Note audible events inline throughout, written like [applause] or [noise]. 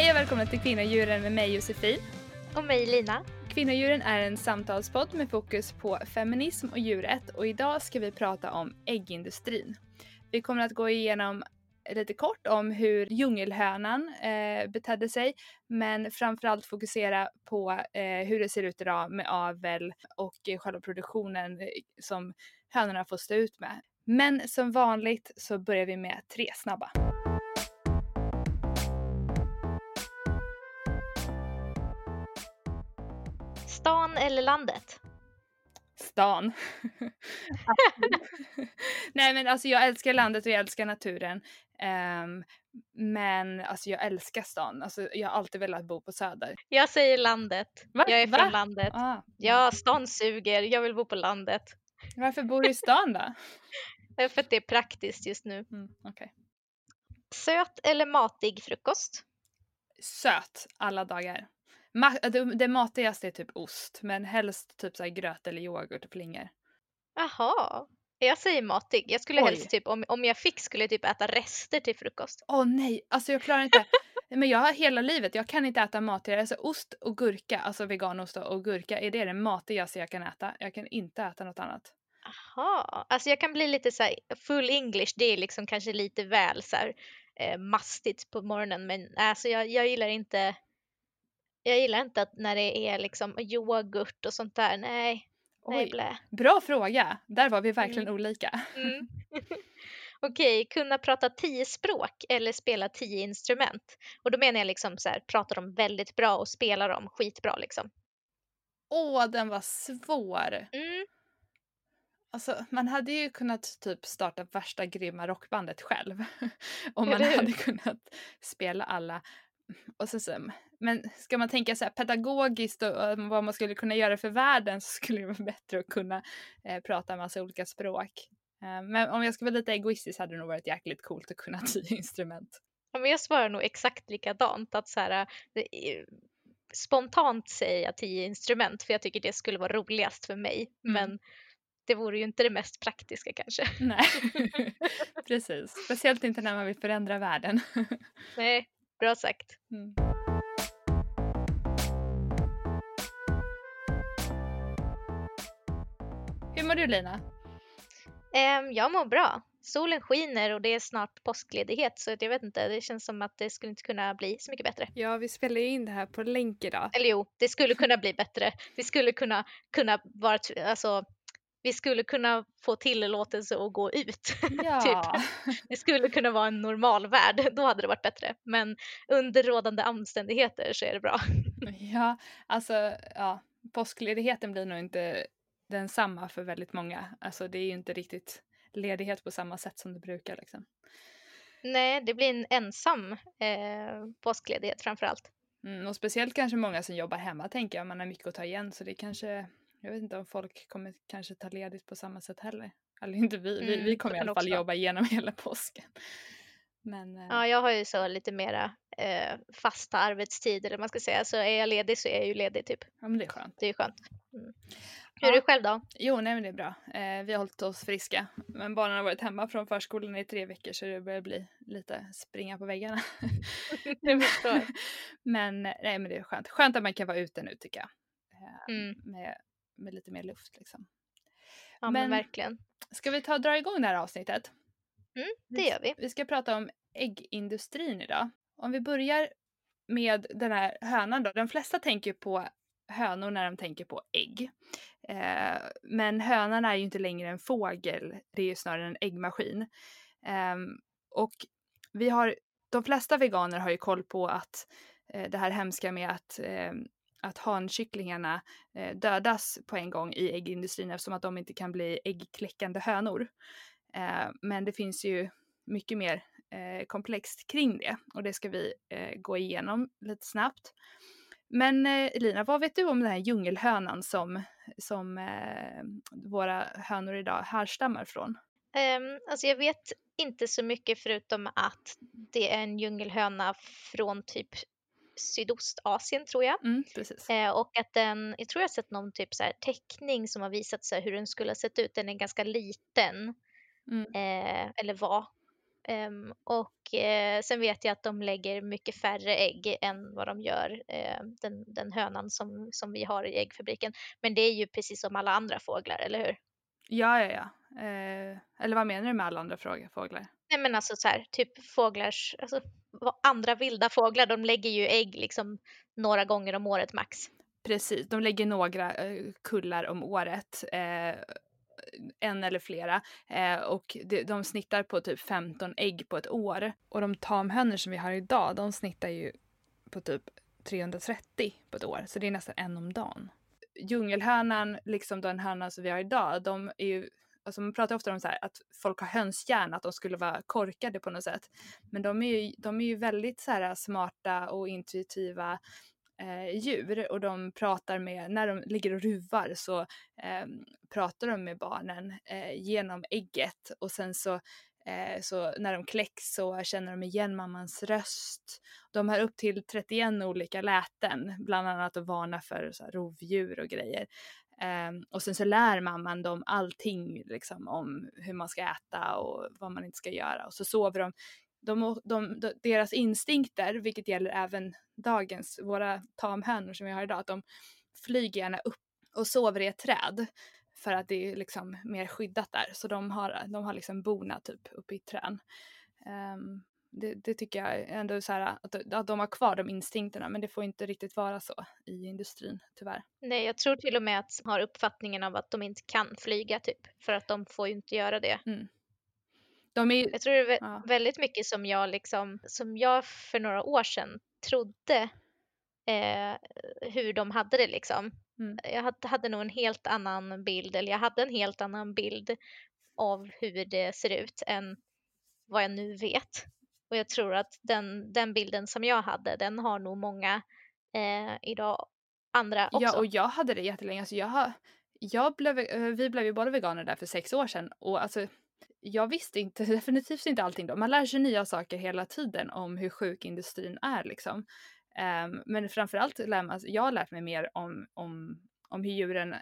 Hej och välkomna till Kvinnodjuren med mig Josefin. Och mig Lina. Kvinnodjuren är en samtalspodd med fokus på feminism och djurrätt och idag ska vi prata om äggindustrin. Vi kommer att gå igenom lite kort om hur djungelhönan eh, betedde sig men framförallt fokusera på eh, hur det ser ut idag med avel och eh, själva produktionen som hönorna får stå ut med. Men som vanligt så börjar vi med tre snabba. Stan eller landet? Stan. [laughs] Nej men alltså jag älskar landet och jag älskar naturen. Um, men alltså jag älskar stan. Alltså, jag har alltid velat bo på Söder. Jag säger landet. Va? Jag är Va? från landet. Ah. Ja, stan suger. Jag vill bo på landet. Varför bor du i stan då? [laughs] För att det är praktiskt just nu. Mm, okej. Söt eller matig frukost? Söt alla dagar. Det, det matigaste är typ ost men helst typ så gröt eller yoghurt och flingor. Jaha. Jag säger matig. Jag skulle Oj. helst typ, om, om jag fick skulle typ äta rester till frukost. Åh nej, alltså jag klarar inte. Men jag har hela livet, jag kan inte äta matigare. Alltså ost och gurka, alltså veganost och gurka, är det det matigaste jag kan äta? Jag kan inte äta något annat. Jaha. Alltså jag kan bli lite så här, full English, det är liksom kanske lite väl så här, eh, mastigt på morgonen men alltså jag, jag gillar inte jag gillar inte att när det är liksom yoghurt och sånt där, nej, nej Oj, blä. bra fråga. Där var vi verkligen Mm. olika. Mm. [laughs] [laughs] Okej, kunna prata tio språk eller spela tio instrument. Och då menar jag liksom så här, prata dem väldigt bra och spela dem skitbra liksom. Åh, den var svår. Mm. Alltså, man hade ju kunnat typ starta värsta grymma rockbandet själv. [laughs] Om man hade kunnat spela alla. Och så, så, men ska man tänka så här pedagogiskt och, och vad man skulle kunna göra för världen så skulle det vara bättre att kunna eh, prata en massa olika språk. Eh, men om jag ska vara lite egoistisk hade det nog varit jäkligt coolt att kunna [laughs] tio instrument. Ja, men jag svarar nog exakt likadant. Att så här, är- spontant säger jag tio instrument för jag tycker det skulle vara roligast för mig. Mm. Men det vore ju inte det mest praktiska kanske. Nej, [laughs] precis. Speciellt inte när man vill förändra världen. [laughs] Nej, bra sagt. Mm. Hur mår du Lina? Ehm, jag mår bra. Solen skiner och det är snart påskledighet så jag vet inte, det känns som att det skulle inte kunna bli så mycket bättre. Ja, vi spelar ju in det här på länk idag. Eller jo, det skulle kunna bli bättre. Vi skulle kunna, kunna vara, alltså, vi skulle kunna få tillåtelse att gå ut. [laughs] Ja, Det skulle kunna vara en normal värld, [laughs] då hade det varit bättre. Men under rådande omständigheter så är det bra. [laughs] ja, alltså ja, påskledigheten blir nog inte densamma för väldigt många. Alltså det är ju inte riktigt ledighet på samma sätt som det brukar liksom. Nej, det blir en ensam eh, påskledighet framför allt. Mm, och speciellt kanske många som jobbar hemma tänker jag, man har mycket att ta igen så det kanske, jag vet inte om folk kommer kanske ta ledigt på samma sätt heller. Eller inte vi, vi, Mm, vi så kommer i alla fall också jobba igenom [laughs] hela påsken. Men eh, Ja, jag har ju så lite mera eh, fasta arbetstider, eller man ska säga. Så är jag ledig så är jag ju ledig typ. ja, men det är skönt. Det är skönt. Mm. Ja. Hur är du själv då? Jo, nej men det är bra. Eh, vi har hållit oss friska. Men barnen har varit hemma från förskolan i tre veckor så det börjar bli lite springa på väggarna. [laughs] [laughs] Men nej men det är skönt. Skönt att man kan vara ute nu tycker jag. Eh, Mm. med, med lite mer luft liksom. Ja, men, Men- verkligen. Ska vi ta och dra igång det här avsnittet? Mm, det gör vi. Vi ska prata om äggindustrin idag. Om vi börjar med den här hönan då. De flesta tänker på hönor när de tänker på ägg. Eh, men hönan är ju inte längre en fågel, det är ju snarare en äggmaskin. Ehm, och vi har, de flesta veganer har ju koll på att eh, det här hemska med att, eh, att hankycklingarna eh, dödas på en gång i äggindustrin eftersom att de inte kan bli äggkläckande hönor. Eh, men det finns ju mycket mer eh, komplext kring det och det ska vi eh, gå igenom lite snabbt. Men eh, Elina, vad vet du om den här djungelhönan som, som eh, våra hönor idag härstammar från? Um, alltså jag vet inte så mycket förutom att det är en djungelhöna från typ Sydostasien tror jag. Mm. Eh, och att den, jag tror jag har sett någon typ så här teckning som har visat sig hur den skulle ha sett ut. Den är ganska liten. Mm. Eh, eller var. Um, och uh, sen vet jag att de lägger mycket färre ägg än vad de gör, uh, den, den hönan som, som vi har i äggfabriken. Men det är ju precis som alla andra fåglar, eller hur? Ja, ja, ja. Eh, eller vad menar du med alla andra fåglar? Nej men alltså så här, typ fåglars, alltså andra vilda fåglar, de lägger ju ägg liksom några gånger om året max. Precis, de lägger några eh, kullar om året. Eh, en eller flera. Eh, och de, de snittar på typ 15 ägg på ett år. Och de tamhönor som vi har idag, de snittar ju på typ 330 på ett år. Så det är nästan en om dagen. Djungelhönan, liksom den hönan som vi har idag, de är ju Alltså man pratar ofta om så här, att folk har hönshjärna, att de skulle vara korkade på något sätt. Men de är ju, de är ju väldigt så här, smarta och intuitiva eh, djur och de pratar med, när de ligger och ruvar så eh, pratar de med barnen eh, genom ägget och sen så eh, så när de kläcks så känner de igen mammans röst. De har upp till 31 olika läten, bland annat att varna för så här, rovdjur och grejer. Um, och sen så lär mamman dem allting liksom om hur man ska äta och vad man inte ska göra och så sover de. de, de, de deras instinkter, vilket gäller även dagens, våra tamhönor som vi har idag, att de flyger gärna upp och sover i ett träd för att det är liksom mer skyddat där. Så de har, de har liksom bona typ uppe i trän. Um, det, det, tycker jag ändå så här, att, att de har kvar de instinkterna men det får inte riktigt vara så i industrin tyvärr. Nej, jag tror till och med att de har uppfattningen av att de inte kan flyga typ för att de får ju inte göra det. Mm. De är, jag tror det är ja. väldigt mycket som jag liksom, som jag för några år sedan trodde eh, hur de hade det liksom. Mm. Jag hade, hade nog en helt annan bild, eller jag hade en helt annan bild av hur det ser ut än vad jag nu vet. Och jag tror att den, den bilden som jag hade, den har nog många eh, idag andra också. Ja, och jag hade det jättelänge. Alltså jag har, jag blev, eh, vi blev ju båda veganer där för sex år sedan och alltså jag visste inte, [laughs] definitivt inte allting då. Man lär sig nya saker hela tiden om hur sjuk industrin är liksom. Um, men framförallt lär man, jag har lärt mig mer om, om, om hur djuren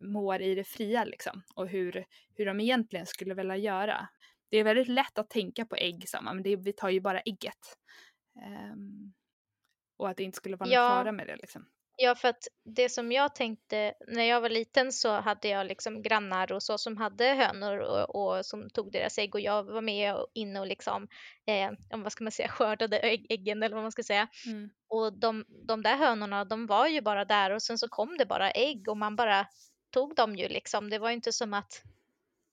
mår i det fria liksom och hur, hur de egentligen skulle vilja göra det är väldigt lätt att tänka på ägg samma, men det, vi tar ju bara ägget. Um, och att det inte skulle vara ja. någon fara med det liksom. Ja, för att det som jag tänkte när jag var liten så hade jag liksom grannar och så som hade hönor och, och som tog deras ägg och jag var med och inne och liksom, eh, vad ska man säga, [laughs] skördade ägg, äggen eller vad man ska säga. Mm. Och de, de där hönorna, de var ju bara där och sen så kom det bara ägg och man bara tog dem ju liksom. Det var inte som att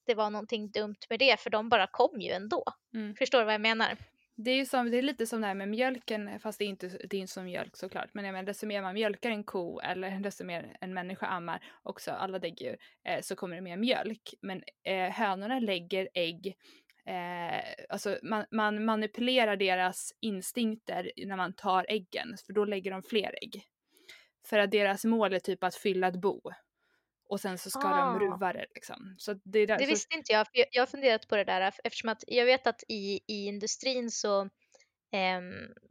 det var någonting dumt med det för de bara kom ju ändå. Mm. Förstår du vad jag menar? Det är, som, det är lite som det här med mjölken, fast det är inte, det är inte som mjölk såklart. Men jag menar, desto mer man mjölkar en ko eller [laughs] desto mer en människa ammar, också alla däggdjur, eh, så kommer det mer mjölk. Men eh, hönorna lägger ägg Eh, alltså man, man, manipulerar deras instinkter när man tar äggen, för då lägger de fler ägg. För att deras mål är typ att fylla ett bo och sen så ska ah. de ruva det liksom. Så det, där, det visste inte jag, för jag har funderat på det där eftersom att jag vet att i, i industrin så, eh,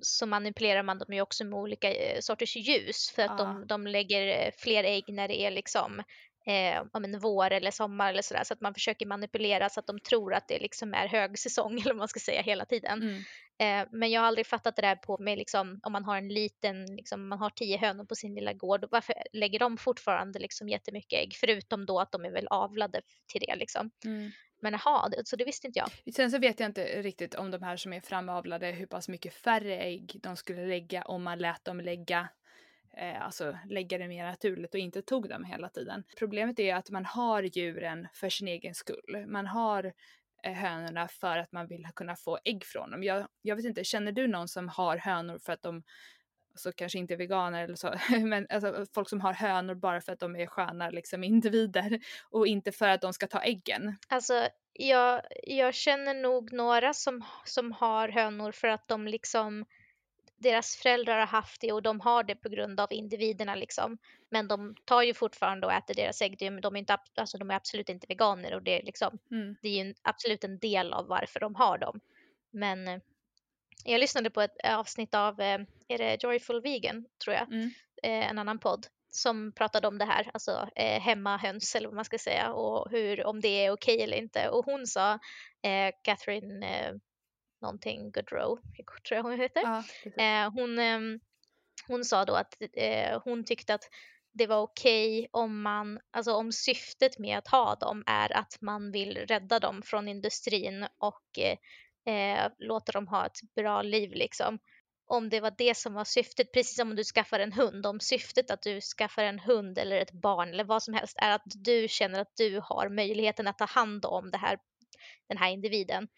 så manipulerar man dem ju också med olika eh, sorters ljus för att ah. de, de lägger eh, fler ägg när det är liksom eh, om en vår eller sommar eller sådär så att man försöker manipulera så att de tror att det liksom är högsäsong [laughs] eller vad man ska säga hela tiden. Mm. Eh, men jag har aldrig fattat det där på med liksom om man har en liten, liksom, man har tio hönor på sin lilla gård, varför lägger de fortfarande liksom jättemycket ägg? Förutom då att de är väl avlade till det liksom. Mm. Men jaha, så det visste inte jag. Sen så vet jag inte riktigt om de här som är framavlade hur pass mycket färre ägg de skulle lägga om man lät dem lägga eh, alltså lägga det mer naturligt och inte tog dem hela tiden. Problemet är att man har djuren för sin egen skull. Man har eh, hönorna för att man vill kunna få ägg från dem. Jag, jag vet inte, känner du någon som har hönor för att de alltså kanske inte är veganer eller så, [laughs] men alltså, folk som har hönor bara för att de är sköna liksom, individer [laughs] och inte för att de ska ta äggen. Alltså jag, jag känner nog några som, som har hönor för att de liksom deras föräldrar har haft det och de har det på grund av individerna liksom. Men de tar ju fortfarande och äter deras ägg. De är, inte, alltså, de är absolut inte veganer och det är, liksom, mm. det är ju en, absolut en del av varför de har dem. Men eh, jag lyssnade på ett avsnitt av, eh, är det Joyful Vegan tror jag, mm. eh, en annan podd som pratade om det här, alltså eh, hemmahöns eller vad man ska säga och hur, om det är okej eller inte. Och hon sa, eh, Catherine, eh, någonting Goodrow, tror jag hon heter. Ja, eh, hon, eh, hon sa då att eh, hon tyckte att det var okej okay om man, alltså om syftet med att ha dem är att man vill rädda dem från industrin och eh, eh, låta dem ha ett bra liv liksom. Om det var det som var syftet, precis som om du skaffar en hund, om syftet att du skaffar en hund eller ett barn eller vad som helst är att du känner att du har möjligheten att ta hand om det här, den här individen,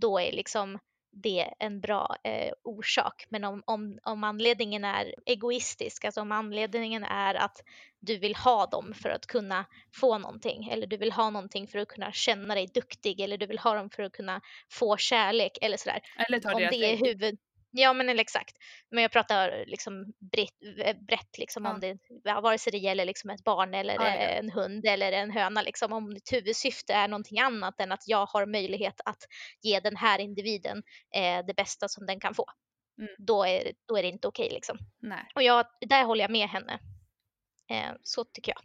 då är liksom det en bra eh, orsak. Men om, om, om anledningen är egoistisk, alltså om anledningen är att du vill ha dem för att kunna få någonting eller du vill ha någonting för att kunna känna dig duktig eller du vill ha dem för att kunna få kärlek eller sådär. Eller ta om det är huvud, Ja men eller exakt. Men jag pratar liksom brett, brett liksom ja. om det, vare sig det gäller liksom ett barn eller ja, en hund eller en höna liksom. Om ditt huvudsyfte är någonting annat än att jag har möjlighet att ge den här individen eh, det bästa som den kan få. Mm. Då, är, då är det inte okej okay, liksom. Nej. Och jag, där håller jag med henne. Eh, så tycker jag.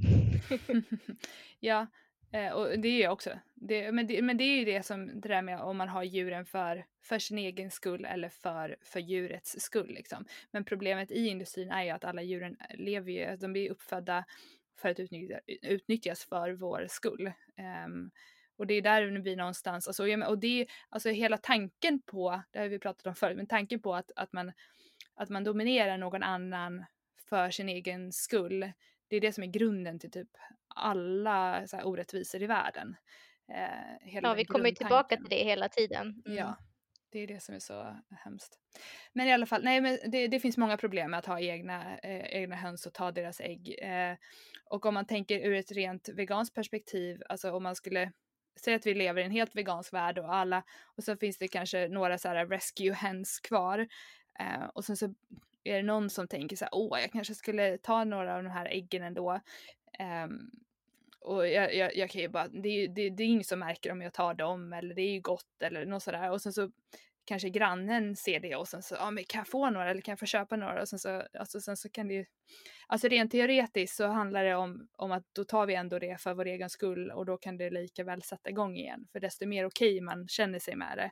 [laughs] ja, Eh, och det är jag också. Det, men, det, men det är ju det som det där med om man har djuren för, för sin egen skull eller för, för djurets skull. Liksom. Men problemet i industrin är ju att alla djuren eh, lever ju, de blir uppfödda för att utnyttja, utnyttjas för vår skull. Um, och det är där vi någonstans, alltså, och det är alltså hela tanken på, det har vi pratat om förut, men tanken på att, att, man, att man dominerar någon annan för sin egen skull, det är det som är grunden till typ alla så här, orättvisor i världen. Eh, ja, vi kommer tillbaka till det hela tiden. Mm. Ja, det är det som är så hemskt. Men i alla fall, nej men det, det finns många problem med att ha egna, eh, egna höns och ta deras ägg. Eh, och om man tänker ur ett rent veganskt perspektiv, alltså om man skulle säga att vi lever i en helt vegansk värld och alla, och så finns det kanske några så här rescue hens kvar. Eh, och sen så är det någon som tänker så här, åh, jag kanske skulle ta några av de här äggen ändå. Um, och jag, jag, jag, kan ju bara, det, det, det är ingen som märker om jag tar dem eller det är ju gott eller något sådär. Och sen så kanske grannen ser det och sen så, ja men kan jag få några eller kan jag få köpa några? Och sen så, alltså sen så kan det ju, alltså rent teoretiskt så handlar det om, om att då tar vi ändå det för vår egen skull och då kan det lika väl sätta igång igen. För desto mer okej okay man känner sig med det,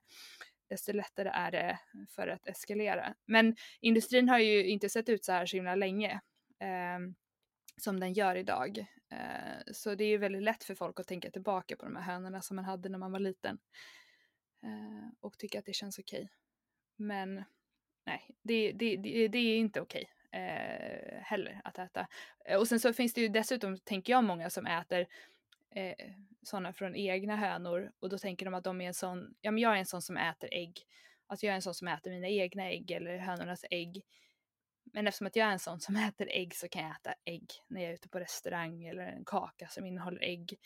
desto lättare är det för att eskalera. Men industrin har ju inte sett ut så här så himla länge. Eh, som den gör idag. Eh, så det är ju väldigt lätt för folk att tänka tillbaka på de här hönorna som man hade när man var liten. Eh, och tycka att det känns okej. Okay. Men nej, det, det, det, det är inte okej okay, eh, heller att äta. Eh, och sen så finns det ju dessutom, tänker jag, många som äter eh, sådana från egna hönor och då tänker de att de är en sån, ja men jag är en sån som äter ägg. Alltså jag är en sån som äter mina egna ägg eller hönornas ägg. Men eftersom att jag är en sån som [laughs] äter ägg så kan jag äta ägg när jag är ute på restaurang eller en kaka som innehåller ägg.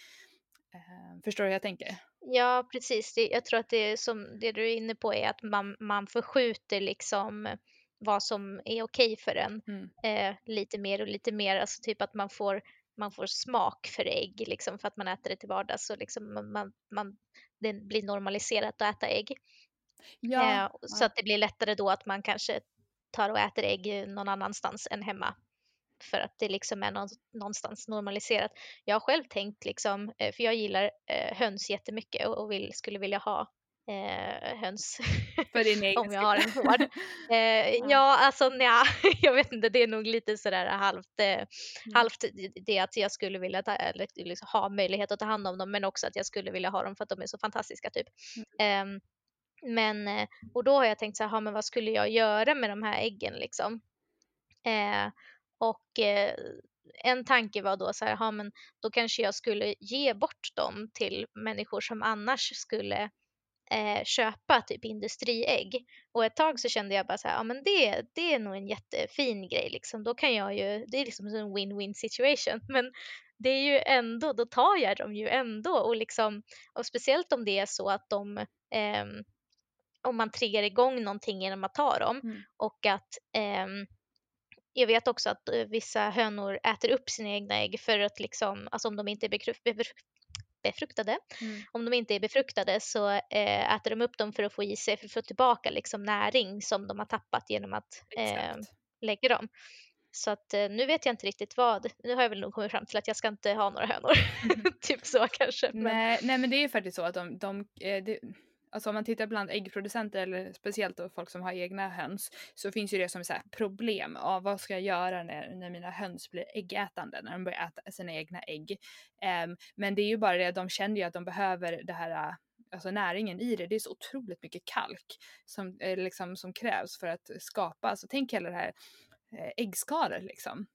Uh, förstår du hur jag tänker? Ja, precis. Det, jag tror att det som det du är inne på är att man, man förskjuter liksom vad som är okej för en mm. eh, lite mer och lite mer. Alltså typ att man får, man får smak för ägg liksom för att man äter det till vardags. Så liksom man, man, det blir normaliserat att äta ägg. Ja, eh, så att det blir lättare då att man kanske tar och äter ägg någon annanstans än hemma. För att det liksom är någonstans normaliserat. Jag har själv tänkt liksom, eh, för jag gillar eh, höns jättemycket och vill, skulle vilja ha eh, höns [laughs] om jag har en gård. [laughs] Eh, ja. ja, alltså nja, [laughs] jag vet inte, det är nog lite sådär halvt, eh, mm. halvt det att jag skulle vilja ta, eller, liksom, ha möjlighet att ta hand om dem men också att jag skulle vilja ha dem för att de är så fantastiska typ. Mm. Um, men, eh, och då har jag tänkt så här, men vad skulle jag göra med de här äggen liksom? Eh, och eh, en tanke var då så här, ja men då kanske jag skulle ge bort dem till människor som annars skulle eh, köpa typ industriägg. Och ett tag så kände jag bara så här, ja men det, det är nog en jättefin grej liksom. Då kan jag ju, det är liksom en win-win situation. [laughs] Men det är ju ändå, då tar jag dem ju ändå och liksom, och speciellt om det är så att de eh, om man triggar igång någonting genom att ta dem. Mm. Och att eh, jag vet också att eh, vissa hönor äter upp sina egna ägg för att liksom, alltså om de inte är befruktade. Mm. Om de inte är befruktade så eh, äter de upp dem för att få i sig, för att få tillbaka liksom näring som de har tappat genom att eh, lägga dem. Så att eh, nu vet jag inte riktigt vad. Nu har jag väl nog kommit fram till att jag ska inte ha några hönor. Mm. [laughs] typ så kanske. Men... Nej, nej men det är ju faktiskt så att de, de, eh, de alltså om man tittar bland äggproducenter eller speciellt då folk som har egna höns så finns ju det som här problem. Ja, vad ska jag göra när, när mina höns blir äggätande, när de börjar äta sina egna ägg? Um, men det är ju bara det, de känner ju att de behöver det här alltså näringen i det. Det är så otroligt mycket kalk som, eh, liksom, som krävs för att skapa, alltså tänk hela det här eh, äggskalor liksom.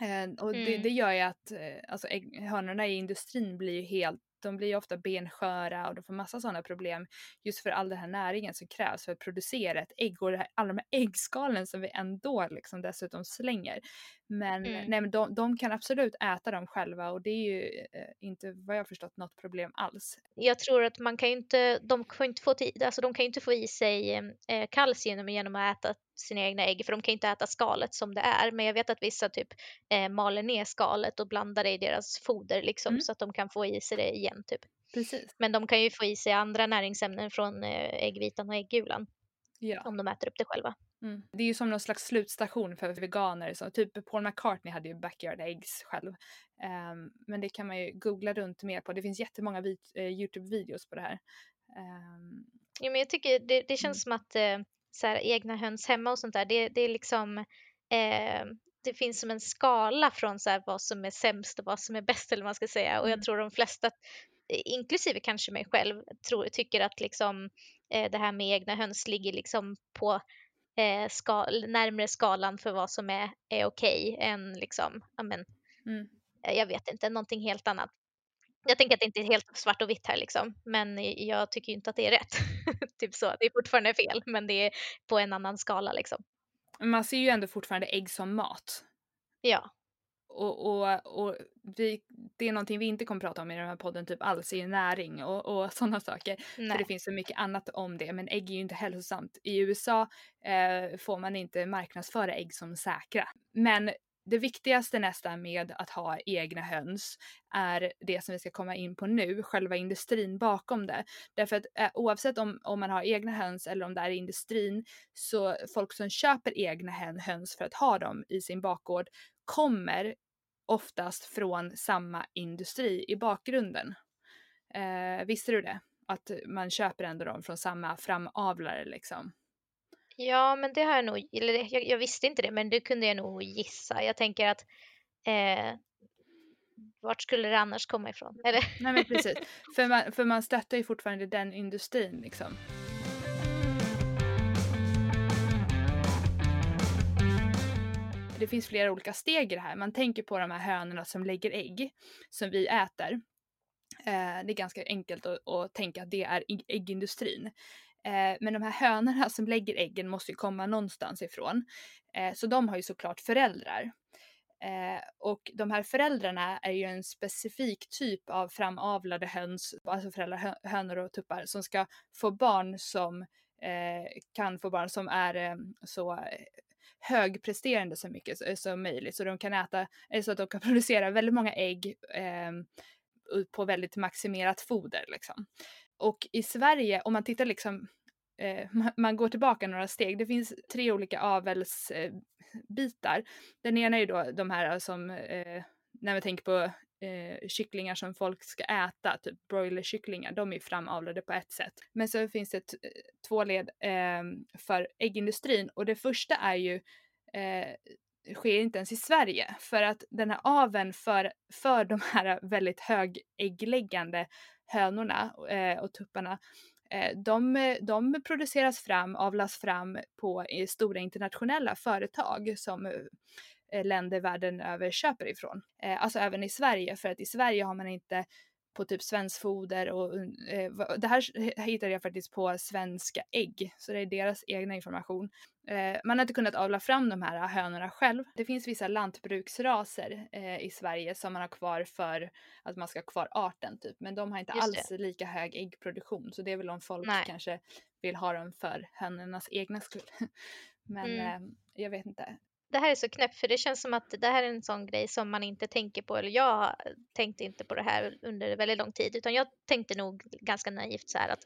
Eh, och mm. det, det, gör ju att eh, alltså, ägg, hönorna i industrin blir ju helt de blir ju ofta bensköra och de får massa sådana problem just för all den här näringen som krävs för att producera ett ägg och här, alla de här äggskalen som vi ändå liksom dessutom slänger. Men, mm. nej, men de, de, kan absolut äta dem själva och det är ju eh, inte vad jag förstått något problem alls. Jag tror att man kan ju inte, de kan inte få, alltså de kan inte få i sig eh, kalcium genom att äta sina egna ägg för de kan inte äta skalet som det är. Men jag vet att vissa typ eh, maler ner skalet och blandar det i deras foder liksom mm. så att de kan få i sig det igen typ. Precis. Men de kan ju få i sig andra näringsämnen från eh, äggvitan och äggulan. Ja. Om de äter upp det själva. Mm. Det är ju som någon slags slutstation för veganer. Så typ Paul McCartney hade ju backyard eggs själv. Um, men det kan man ju googla runt mer på. Det finns jättemånga uh, Youtube-videos på det här. Um, ja, men jag tycker det, det känns mm. som att uh, så här, egna höns hemma och sånt där, det, det är liksom uh, det finns som en skala från så här, vad som är sämst och vad som är bäst eller vad man ska säga. Och jag mm. tror de flesta, inklusive kanske mig själv, tror, tycker att liksom, det här med egna höns ligger liksom på eh, skal, närmre skalan för vad som är, är okej okay än liksom, amen, mm. Eh, jag vet inte, någonting helt annat. Jag tänker att det inte är helt svart och vitt här liksom, men jag tycker inte att det är rätt. [laughs] typ så, det är fortfarande fel, men det är på en annan skala liksom. Man ser ju ändå fortfarande ägg som mat. Ja. Och, och, och vi, det är någonting vi inte kommer prata om i den här podden typ alls, är näring och, och [laughs] sådana saker. Nej. För det finns så mycket annat om det. Men ägg är ju inte hälsosamt. I USA eh, får man inte marknadsföra ägg som säkra. Men det viktigaste nästan med att ha egna höns är det som vi ska komma in på nu, själva industrin bakom det. Därför att eh, oavsett om, om man har egna höns eller om det är industrin, så folk som köper egna höns för att ha dem i sin bakgård kommer oftast från samma industri i bakgrunden. Eh, visste du det? Att man köper ändå dem från samma framavlare liksom. Ja, men det har jag nog, eller jag, jag, visste inte det, men det kunde jag nog gissa. Jag tänker att eh, vart skulle det annars komma ifrån? [laughs] Eller? Nej men precis, för man, för man stöttar ju fortfarande den industrin liksom. det finns flera olika steg i det här. Man tänker på de här hönorna som lägger ägg som vi äter. Eh, det är ganska enkelt att, att tänka att det är äggindustrin. Eh, men de här hönorna som lägger äggen måste ju komma någonstans ifrån. Eh, så de har ju såklart föräldrar. Eh, och de här föräldrarna är ju en specifik typ av framavlade höns, alltså föräldrar, hönor och tuppar, som ska få barn som eh, kan få barn som är eh, så eh, högpresterande så mycket som möjligt så de kan äta, så att de kan [laughs] producera väldigt många ägg ehm, på väldigt maximerat foder liksom. Och i Sverige, om man tittar liksom, eh, [laughs] man går tillbaka några steg, det finns tre olika avelsbitar. Den ena är ju då de här som, eh, när vi tänker på eh, kycklingar som folk ska äta, typ broilerkycklingar, de är framavlade på ett sätt. Men så finns det två led eh, för äggindustrin och det första är ju eh, sker inte ens i Sverige för att den här aven för, för de här väldigt högäggläggande hönorna eh, och tupparna Eh, de, de produceras fram, avlas fram på eh, stora internationella företag som eh, länder världen över köper ifrån. Alltså även i Sverige, för att i Sverige har man inte på typ Svenskt Foder och eh, det här hittade jag faktiskt på Svenska Ägg, så det är deras egna information. Eh, man har inte kunnat avla fram de här hönorna själv. Det finns vissa lantbruksraser eh, i Sverige som man har kvar för att man ska ha kvar arten typ, men de har inte Just alls det. lika hög äggproduktion, så det är väl om folk Nej. kanske vill ha dem för hönornas egna skull. [laughs] men mm. eh, jag vet inte det här är så knäppt för det känns som att det här är en sån grej som man inte tänker på eller jag tänkte inte på det här under väldigt lång tid utan jag tänkte nog ganska naivt så här att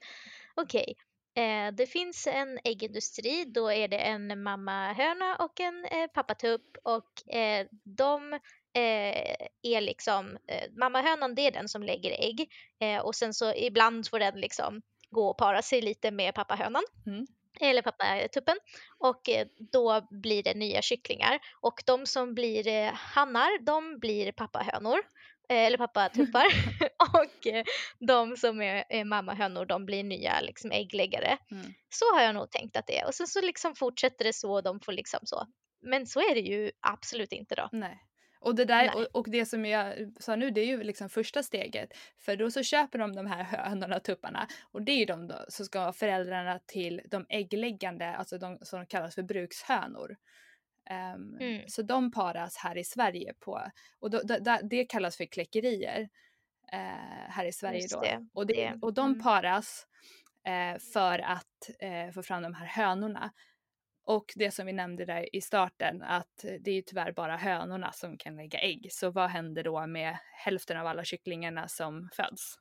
okej okay, eh, det finns en äggindustri då är det en mammahöna och en eh, pappatupp och eh, de eh, är liksom eh, mammahönan det är den som lägger ägg eh, och sen så ibland får den liksom gå och para sig lite med pappahönan. Mm. Eller pappatuppen. Och eh, då blir det nya kycklingar. Och de som blir eh, hannar, de blir pappahönor. Eh, eller pappatuppar. [laughs] [laughs] och de som är, är mammahönor, de blir nya liksom, äggläggare. Mm. Så har jag nog tänkt att det är. Och sen så liksom fortsätter det så och de får liksom så. Men så är det ju absolut inte då. Nej. Och det, där, och, och det som jag sa nu, det är ju liksom första steget. För då så köper de de här [laughs] hönorna och tupparna. Och det är ju de då som ska vara föräldrarna till de äggläggande, alltså de som kallas för brukshönor. Ehm, Mm. Så de paras här i Sverige på, och då, da- da- det kallas för kläckerier eh, här i Sverige Just då. det, och, det, och de Mm. paras eh, för att eh, få fram de här hönorna. Och det som vi nämnde där i starten att det är ju tyvärr bara hönorna som kan lägga ägg. Så vad händer då med hälften av alla kycklingarna som föds?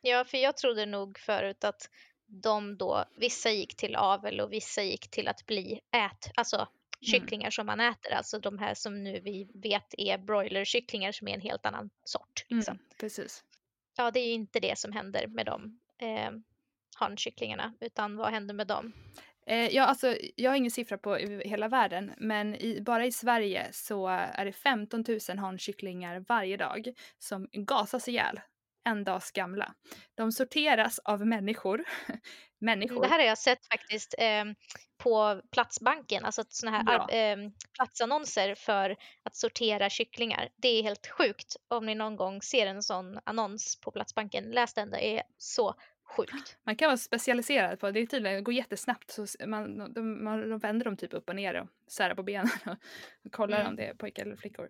Ja, för jag trodde nog förut att de då, vissa gick till avel och vissa gick till att bli ät, alltså kycklingar som man äter, alltså de här som nu vi vet är broilerkycklingar som är en helt annan sort. Liksom. Mm, precis. Ja, det är ju inte det som händer med de eh, hankycklingarna, utan vad händer med dem? Eh, ja, alltså, jag har ingen siffra på hela världen, men i, bara i Sverige så är det 15 000 hankycklingar varje dag som gasas ihjäl en dags gamla. De sorteras av människor. [laughs] människor. Det här har jag sett faktiskt eh, på Platsbanken, alltså sådana här eh, platsannonser för att sortera kycklingar. Det är helt sjukt om ni någon gång ser en sån annons på Platsbanken. Läs den, det är så sjukt. Man kan vara specialiserad på det. är tydligen, det går jättesnabbt. Så man, de, man, de vänder dem typ upp och ner och särar på benen och kollar Mm. om det är pojkar eller flickor.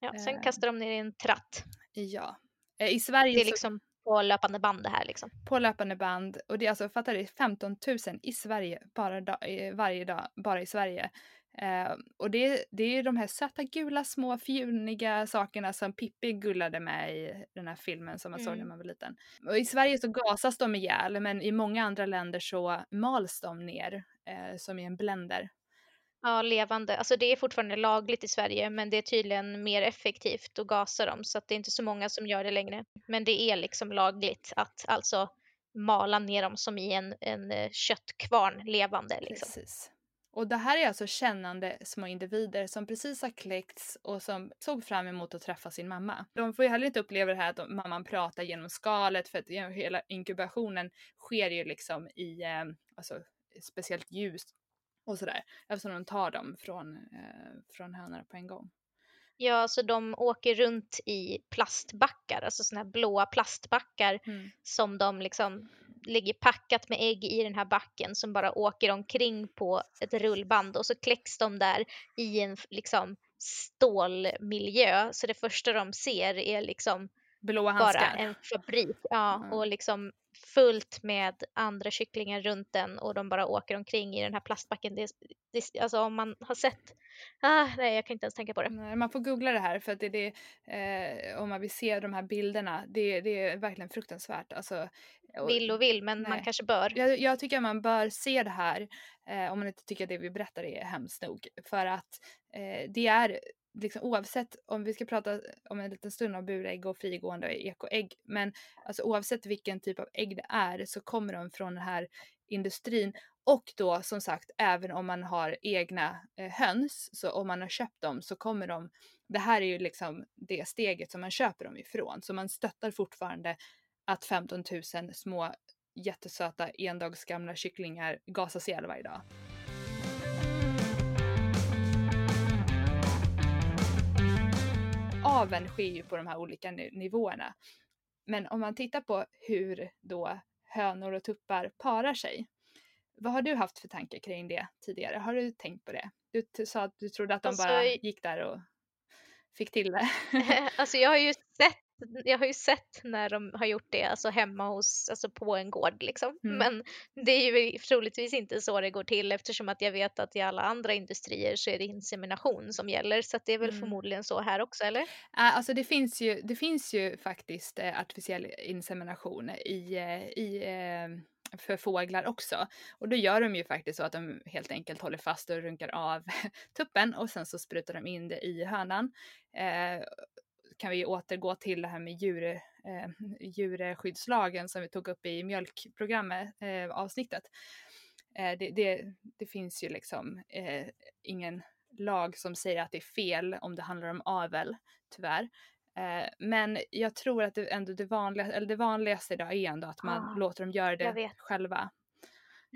Ja, sen Eh. kastar de ner i en tratt. Ja. Eh, I Sverige Det är så liksom på löpande band det här liksom. på löpande band och det är alltså, fattar du, 15 000 i Sverige bara da, eh, varje dag, bara i Sverige. Eh, och det, det är de här söta gula små fjuniga sakerna som Pippi gullade med i den här filmen som man såg när Mm. man var liten. Och i Sverige så gasas de ihjäl men i många andra länder så mals de ner eh, som i en blender. Ja, levande. Alltså det är fortfarande lagligt i Sverige, men det är tydligen mer effektivt att gasa dem, så att det är inte så många som gör det längre. Men det är liksom lagligt att alltså mala ner dem som i en, en eh, köttkvarn levande. Liksom. Precis. Och det här är alltså kännande små individer som precis har kläckts och som såg fram emot att träffa sin mamma. De får ju heller inte uppleva det här att mamman pratar genom skalet för att hela inkubationen sker ju liksom i eh, alltså, speciellt ljus och sådär eftersom de tar dem från, eh, från hönorna på en gång. Ja, så de åker runt i plastbackar, alltså sådana här blåa plastbackar Mm. som de liksom ligger packat med ägg i den här backen som bara åker omkring på ett rullband och så kläcks de där i en liksom stålmiljö. Så det första de ser är liksom Blåa bara handskar. en fabrik. Ja, Mm. och liksom fullt med andra kycklingar runt den och de bara åker omkring i den här plastbacken. Det, det, alltså om man har sett, ah, nej jag kan inte ens tänka på det. Nej, man får googla det här för att det, det eh, om man vill se de här bilderna, det, det är verkligen fruktansvärt. Alltså, och- Vill och vill, men man nej. kanske bör. Jag, jag tycker att man bör se det här eh, om man inte tycker att det vi berättar är hemskt nog. För att eh, det är liksom oavsett om vi ska prata om en liten stund om burägg och frigående och ekoägg. Men alltså oavsett vilken typ av ägg det är så kommer de från den här industrin. Och då som sagt även om man har egna eh, höns så om man har köpt dem så kommer de. Det här är ju liksom det steget som man köper dem ifrån. Så man stöttar fortfarande att 15 000 små jättesöta endagsgamla kycklingar gasas ihjäl varje dag. Aveln sker ju på de här olika ni- nivåerna. Men om man tittar på hur då hönor och tuppar parar sig. Vad har du haft för tankar kring det tidigare? Har du tänkt på det? Du sa att du trodde att de Alltså, bara gick där och fick till det. [laughs] alltså jag har ju sett jag har ju sett när de har gjort det alltså hemma hos, alltså på en gård liksom. Mm. Men det är ju troligtvis inte så det går till eftersom att jag vet att i alla andra industrier så är det insemination som gäller. Så att det är väl Mm. förmodligen så här också, eller? Alltså det finns ju, det finns ju faktiskt eh, artificiell insemination i, eh, i, eh, för fåglar också. Och då gör de ju faktiskt så att de helt enkelt håller fast och runkar av [laughs] tuppen och sen så sprutar de in det i hönan. Eh, kan vi återgå till det här med djur, eh, djurskyddslagen som vi tog upp i mjölkprogrammet eh, avsnittet. Eh, det, det, det, finns ju liksom eh, ingen lag som säger att det är fel om det handlar om avel, tyvärr. Eh, men jag tror att det ändå det, vanliga, eller det vanligaste idag är ändå att man ah, låter dem göra det själva.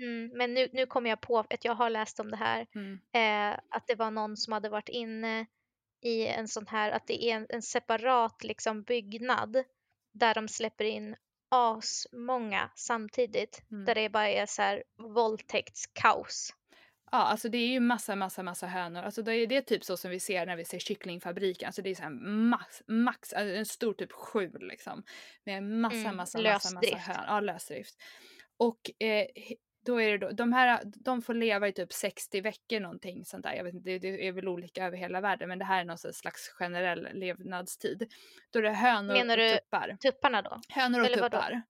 Mm, men nu, nu kommer jag på att jag har läst om det här. Mm. Eh, att det var någon som hade varit inne i en sån här, att det är en, en separat liksom byggnad där de släpper in asmånga samtidigt. Mm. Där det bara är så här våldtäktskaos. Ja, alltså det är ju massa, massa, massa hönor. Alltså det är det typ så som vi ser när vi ser kycklingfabriken. Alltså det är så här max, max alltså en stor typ skjul liksom. Med massa, mm, massa, massa, massa hönor. Ja, lösdrift. Och eh, då är det då, de här, de får leva i typ 60 veckor någonting sånt där. Jag vet inte, det, det är väl olika över hela världen, men det här är någon slags generell levnadstid. Då är det hönor Menar och tuppar. Du tupparna då? Hönor och Eller tuppar.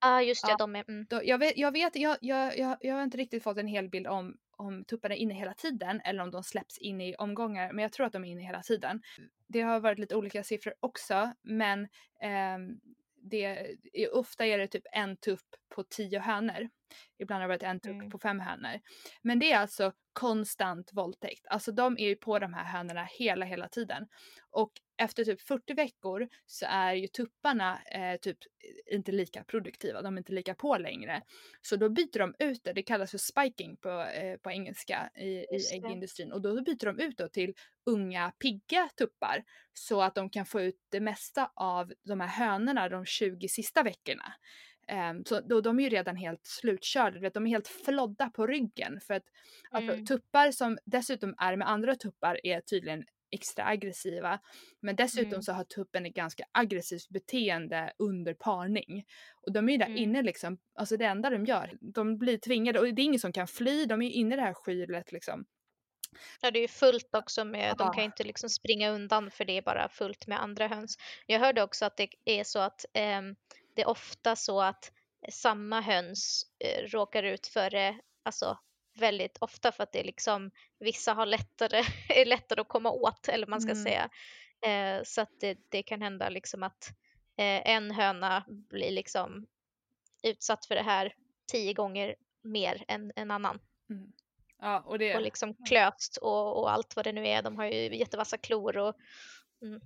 Ja, ah, just det, ja. de är... Mm. Då, jag vet, jag, vet jag, jag, jag, jag har inte riktigt fått en hel bild om om tupparna är inne hela tiden eller om de släpps in i omgångar, men jag tror att de är inne hela tiden. Det har varit lite olika siffror också, men eh, det, ofta är det typ en tupp på tio hönor. Ibland har det varit en tupp mm. på fem hönor. Men det är alltså konstant våldtäkt. Alltså de är ju på de här hönorna hela, hela tiden. Och efter typ 40 veckor så är ju tupparna eh, typ inte lika produktiva, de är inte lika på längre. Så då byter de ut det, det kallas för spiking på, eh, på engelska i, i äggindustrin och då byter de ut det till unga pigga tuppar så att de kan få ut det mesta av de här hönorna de 20 sista veckorna. Um, så då, de är ju redan helt slutkörda, de är helt flodda på ryggen för att alltså, mm. alltså, tuppar som dessutom är med andra tuppar är tydligen extra aggressiva. Men dessutom mm. så har tuppen ett ganska aggressivt beteende under parning. Och de är ju där mm. inne liksom, alltså det enda de gör, de blir tvingade och det är ingen som kan fly, de är inne i det här skyddet liksom. Ja, det är ju fullt också med, ja. de kan inte liksom springa undan för det är bara fullt med andra höns. Jag hörde också att det är så att eh, det är ofta så att samma höns eh, råkar ut för det, alltså väldigt ofta för att det är liksom vissa har lättare, [laughs] är lättare att komma åt eller man ska mm. säga. Eh, så att det, det, kan hända liksom att eh, en höna blir liksom utsatt för det här tio gånger mer än en annan. Mm. Ja, och, det... och liksom klöst och, och, allt vad det nu är. De har ju jättevassa klor och mm.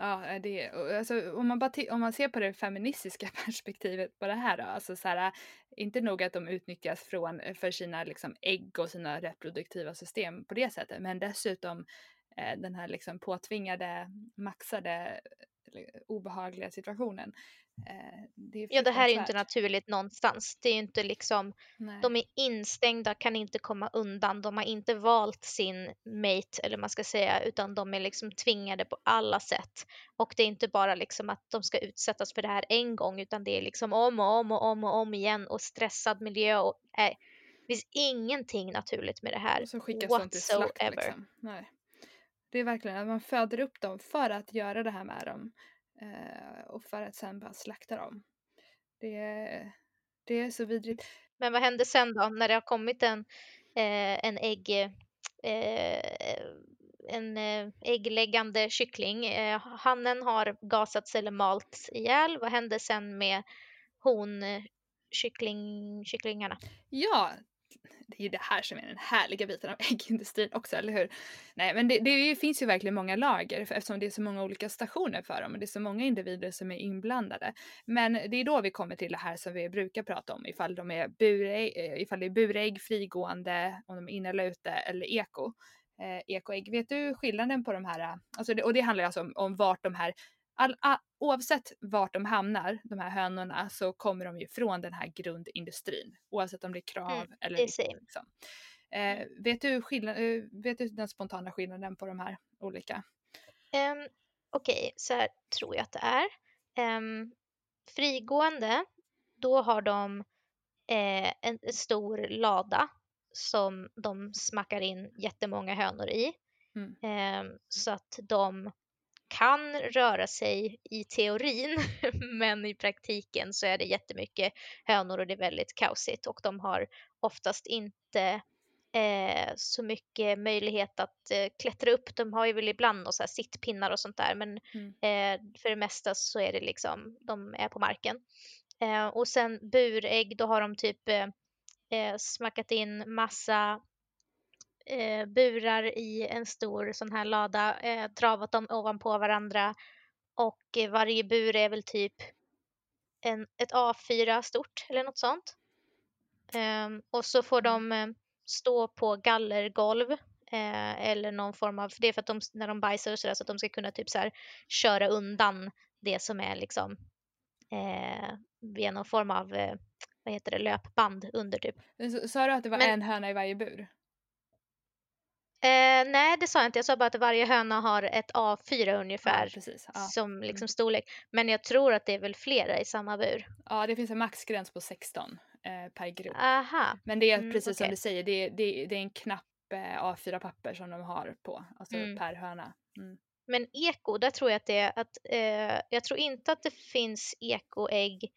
Ja, eh, det, alltså, om, man bara om man ser på det feministiska [laughs] perspektivet på det här då, alltså så här, inte nog att de utnyttjas från, eh, för sina liksom, ägg och sina reproduktiva system på det sättet, men dessutom eh, den här liksom påtvingade, maxade, eh, obehagliga situationen. Eh, det ja, det här är ju inte naturligt någonstans. Det är ju inte liksom, Nej. de är instängda, kan inte komma undan. De har inte valt sin mate, eller man ska säga, utan de är liksom tvingade på alla sätt. Och det är inte bara liksom att de ska utsättas för det här en gång, utan det är liksom om och om och om och om igen och stressad miljö och äh, det finns ingenting naturligt med det här. Så skickas de till slakt liksom. Nej. Det är verkligen att man föder upp dem för att göra det här med dem. Eh, och för att sen bara slakta dem. Det är, det är så vidrigt. Men vad händer sen då när det har kommit en, eh, en ägg eh, en äggläggande kyckling. Hannen har gasats eller malts ihjäl. Vad händer sen med hon kyckling, kycklingarna? Ja, det är ju det här som är den härliga biten av [laughs] äggindustrin också, eller hur? Nej, men det, det finns ju verkligen många lager eftersom det är så många olika stationer för dem och det är så många individer som är inblandade. Men det är då vi kommer till det här som vi brukar prata om ifall de är burägg, eh, ifall det är burägg, frigående, om de är inne eller ute eller eko. Eh, ekoägg. Vet du skillnaden på de här? Eh, alltså det, och det handlar alltså om, om vart de här all, all, oavsett vart de hamnar, de här hönorna, så kommer de ju från den här grundindustrin. Oavsett om det är krav mm, eller. Liksom. Eh, vet, du skillnad, eh, vet du den spontana skillnaden på de här olika? Um, Okej, okay, så här tror jag att det är. Um, frigående, då har de eh, en, en stor lada som de smackar in jättemånga hönor i. Mm. Eh, så att de kan röra sig i teorin [laughs] men i praktiken så är det jättemycket hönor och det är väldigt kaosigt och de har oftast inte eh, så mycket möjlighet att eh, klättra upp. De har ju väl ibland och så här sittpinnar och sånt där men Mm. eh, för det mesta så är det liksom, de är på marken. Eh, och sen burägg, då har de typ eh, eh, smackat in massa eh, burar i en stor sån här lada, eh, travat dem ovanpå varandra och eh, varje bur är väl typ en, ett A4 stort eller något sånt. Ehm, och så får de eh, stå på gallergolv eh, eller någon form av, det är för att de, när de bajsar och sådär så att de ska kunna typ så här köra undan det som är liksom eh, via någon form av, eh, vad heter det, löpband under typ. Så- Sa du att det var Men- en höna i varje bur? Eh, nej, det sa jag inte. Jag sa bara att varje höna har ett A4 ungefär Ja, precis. Ja. som liksom Mm. storlek. Men jag tror att det är väl flera i samma bur. ja, det finns en maxgräns på 16 eh, per grupp. Aha. Men det är Mm, precis som okej. du säger, det är, det, är, det är en knapp eh, A4-papper som de har på, alltså Mm. per höna. Mm. Men eko, där tror jag att det är att eh, jag tror inte att det finns ekoägg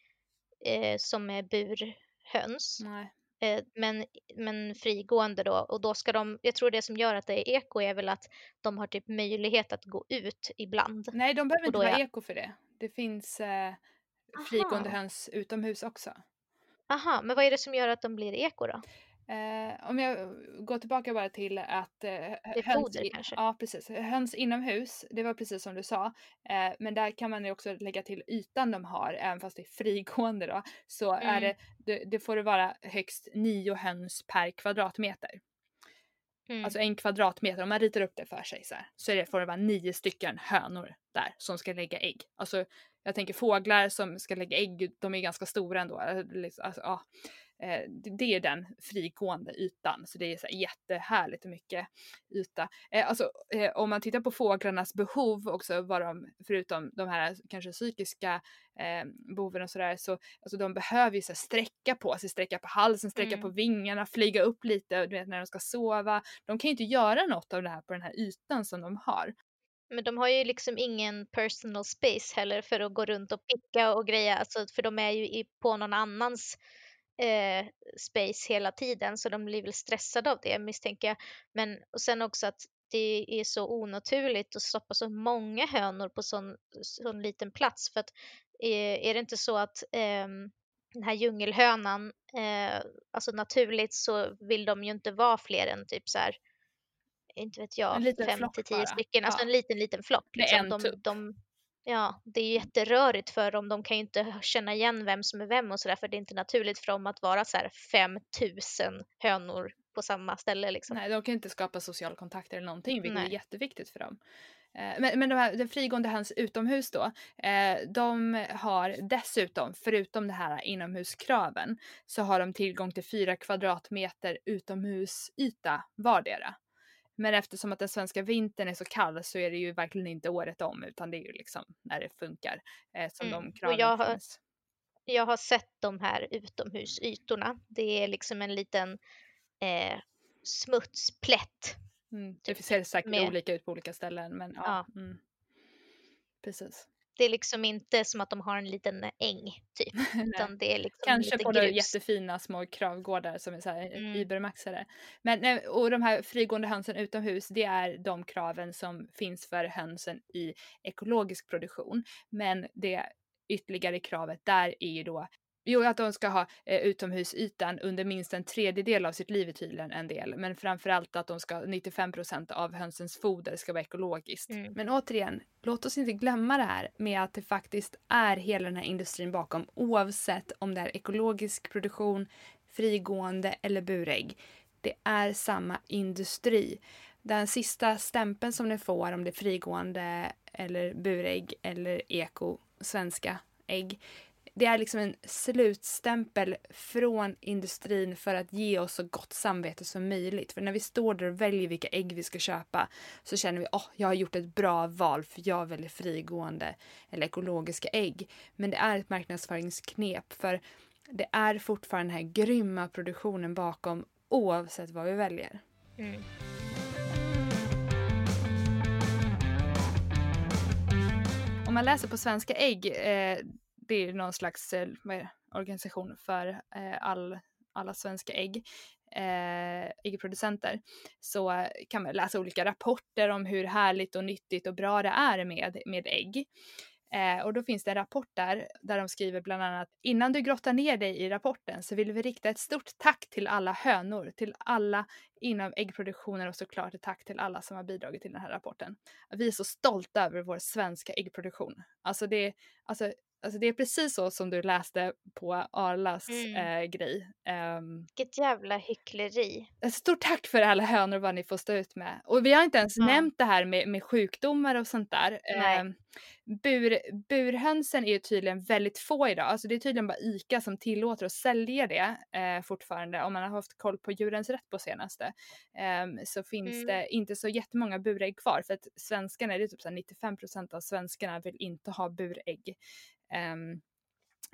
eh, som är burhöns. Nej. Eh, men, men frigående då. Och då ska de, jag tror det som gör att det är eko är väl att de har typ möjlighet att gå ut ibland. Nej, de behöver inte vara jag- eko för det. Det finns eh, frigående Aha. höns utomhus också. Aha, men vad är det som gör att de blir eko då? Eh, om jag går tillbaka bara till att... Eh, är höns foder i- kanske? Ja, precis. Höns inomhus, det var precis som du sa. Eh, men där kan man ju också lägga till ytan de har, även fast det är frigående då. Så är Mm. det, det, det får det vara högst nio höns per kvadratmeter. Mm. Alltså en kvadratmeter, om man ritar upp det för sig så här, så är det, får det vara nio stycken hönor där som ska lägga ägg. Alltså jag tänker fåglar som ska lägga ägg, de är ganska stora ändå. Eh, liksom, Alltså, ja. Eh, det- är den frigående ytan, så det är så här jättehärligt och mycket yta. Eh, Alltså eh, om man tittar på fåglarnas behov också, vad de, förutom de här kanske psykiska eh, behoven och sådär, så alltså de behöver ju så sträcka på sig, sträcka på halsen, sträcka Mm. på vingarna, flyga upp lite, du vet när de ska sova. De kan ju inte göra något av det här på den här ytan som de har. Men de har ju liksom ingen personal space heller för att gå runt och picka och greja, alltså, för de är ju på någon annans eh, space hela tiden så de blir väl stressade av det misstänker jag. Men och sen också att det är så onaturligt att stoppa så många hönor på sån, sån liten plats för att eh, är det inte så att ehm, den här djungelhönan, eh, alltså naturligt så vill de ju inte vara fler än typ så här, inte vet jag, En liten fem flock till tio bara. stycken, alltså Ja. en liten liten flock. Liksom. en De, de, ja, det är ju jätterörigt för dem, de kan ju inte känna igen vem som är vem och sådär för det är inte naturligt för dem att vara så här 5000 hönor på samma ställe liksom. Nej, de kan inte skapa social kontakt eller någonting, vilket är Nej. jätteviktigt för dem. Eh, Men, men de här, den frigående höns utomhus då, eh, de har dessutom, förutom det här inomhuskraven, så har de tillgång till fyra kvadratmeter utomhusyta vardera. Men eftersom att den svenska vintern är så kall så är det ju verkligen inte året om utan det är ju liksom när det funkar eh, som Mm. de kraven jag har-. Jag har sett de här utomhusytorna. Det är liksom en liten eh, smutsplätt. Mm. Det ser säkert med- olika ut på olika ställen men ja. Mm. Precis. Det är liksom inte som att de har en liten äng typ, [laughs] utan det är liksom Kanske lite på grus. jättefina små kravgårdar som är så här Mm. übermaxade. Men, och de här frigående hönsen utomhus, det är de kraven som finns för hönsen i ekologisk produktion. Men det ytterligare kravet där är ju då Jo, att de ska ha eh, utomhusytan under minst en tredjedel av sitt liv är tydligen en del. Men framförallt att de ska, 95% av hönsens foder ska vara ekologiskt. Mm. Men återigen, låt oss inte glömma det här med att det faktiskt är hela den här industrin bakom oavsett om det är ekologisk produktion, frigående eller burägg. Det är samma industri. Den sista stämpeln som ni får om det är frigående eller burägg eller eko, svenska ägg. Det är liksom en slutstämpel från industrin för att ge oss så gott samvete som möjligt. För när vi står där och väljer vilka ägg vi ska köpa så känner vi att oh, jag har gjort ett bra val för jag väljer frigående eller ekologiska ägg. Men det är ett marknadsföringsknep för det är fortfarande den här grymma produktionen bakom oavsett vad vi väljer. Mm. Om man läser på Svenska ägg, eh, det är någon slags eh, är organisation för eh, all, alla svenska ägg. eh, äggproducenter så eh, kan man läsa olika rapporter om hur härligt och nyttigt och bra det är med, med ägg. Eh, och då finns det en rapport där, där de skriver bland annat innan du grottar ner dig i rapporten så vill vi rikta ett stort tack till alla hönor, till alla inom äggproduktionen och såklart ett tack till alla som har bidragit till den här rapporten. Vi är så stolta över vår svenska äggproduktion. Alltså det, alltså Alltså det är precis så som du läste på Arlas mm. eh, grej. Um, Vilket jävla hyckleri. Stort tack för alla hönor vad ni får stå ut med. Och vi har inte ens mm. nämnt det här med, med sjukdomar och sånt där. Eh, bur, burhönsen är ju tydligen väldigt få idag. Alltså det är tydligen bara ICA som tillåter att sälja det eh, fortfarande. Om man har haft koll på Djurens Rätt på senaste. Eh, så finns mm. det inte så jättemånga burägg kvar. För att svenskarna, det är typ så 95% av svenskarna vill inte ha burägg. Um,